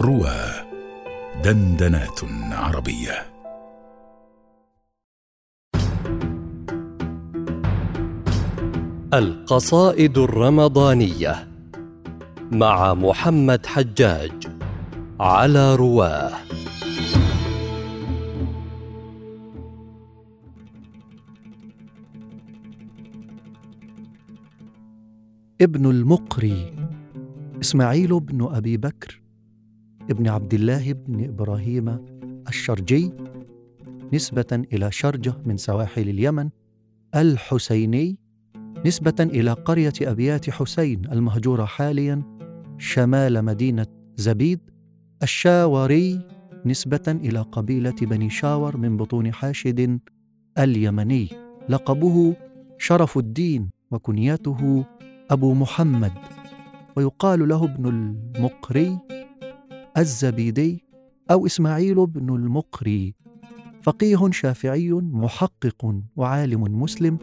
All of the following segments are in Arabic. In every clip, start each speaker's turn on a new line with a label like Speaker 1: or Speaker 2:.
Speaker 1: روى دندنات عربية.
Speaker 2: القصائد الرمضانية مع محمد حجاج على رواه
Speaker 3: ابن المقري إسماعيل بن أبي بكر ابن عبد الله بن إبراهيم الشرجي نسبة إلى شرجة من سواحل اليمن الحسيني نسبة إلى قرية أبيات حسين المهجورة حاليا شمال مدينة زبيد الشاوري نسبة إلى قبيلة بني شاور من بطون حاشد اليمني. لقبه شرف الدين وكنيته أبو محمد. ويقال له ابن المقري الزبيدي أو إسماعيل بن المقري فقيه شافعي محقق وعالم مسلم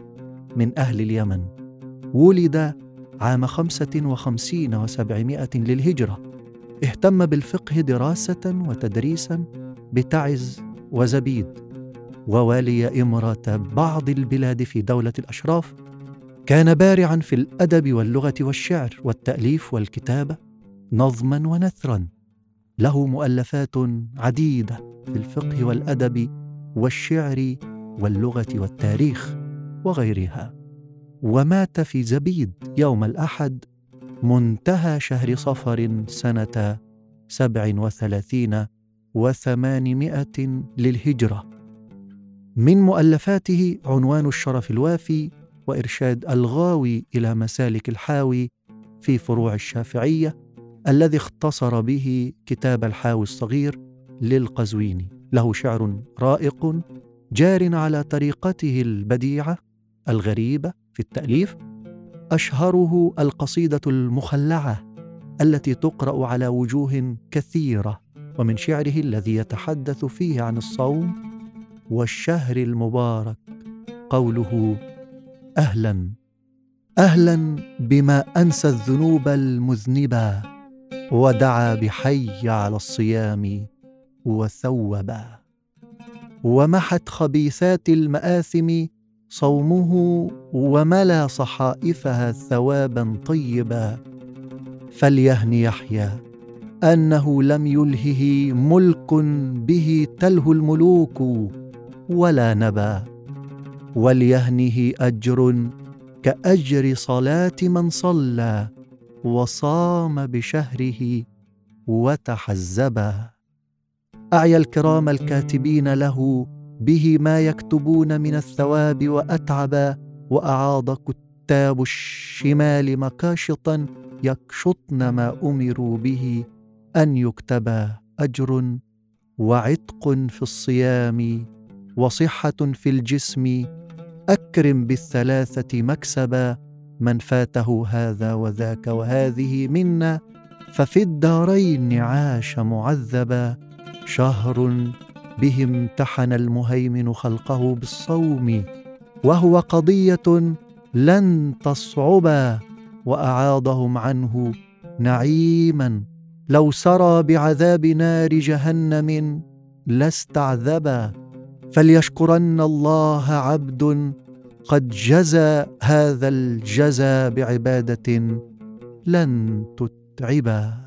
Speaker 3: من أهل اليمن ولد عام خمسة وخمسين وسبعمائة للهجرة اهتم بالفقه دراسة وتدريسا بتعز وزبيد ووالي امره بعض البلاد في دولة الأشراف كان بارعا في الأدب واللغة والشعر والتأليف والكتابة نظما ونثرا. له مؤلفات عديدة في الفقه والأدب والشعر واللغة والتاريخ وغيرها. ومات في زبيد يوم الأحد منتهى شهر صفر سنة سبع وثلاثين وثمانمائة للهجرة. من مؤلفاته عنوان الشرف الوافي وإرشاد الغاوي إلى مسالك الحاوي في فروع الشافعية الذي اختصر به كتاب الحاوي الصغير للقزويني. له شعر رائق جار على طريقته البديعة الغريبة في التأليف. أشهره القصيدة المخلعة التي تقرأ على وجوه كثيرة. ومن شعره الذي يتحدث فيه عن الصوم والشهر المبارك قوله أهلا أهلا بما أنسى الذنوب المذنبة. ودعا بحي على الصيام وثوبا ومحت خبيثات المآثم صومه وملا صحائفها ثوابا طيبا. فليهن يحيى أنه لم يلهه ملك به تلهو الملوك ولا نبا. وليهنه أجر كأجر صلاة من صلى. وصام بشهره وتحزبا أعيا الكرام الكاتبين له به ما يكتبون من الثواب واتعبا وأعاض كتاب الشمال مكاشطا يكشطن ما أمروا به أن يكتبا أجر وعتق في الصيام وصحة في الجسم. أكرم بالثلاثة مكسبا من فاته هذا وذاك وهذه منا ففي الدارين عاش معذبا. شهر به امتحن المهيمن خلقه بالصوم وهو قضية لن تصعبا. وأعاضهم عنه نعيما. لو سرى بعذاب نار جهنم لاستعذبا فليشكرن الله عبد قد جزى هذا الجزى بعبادة لن تتعبا.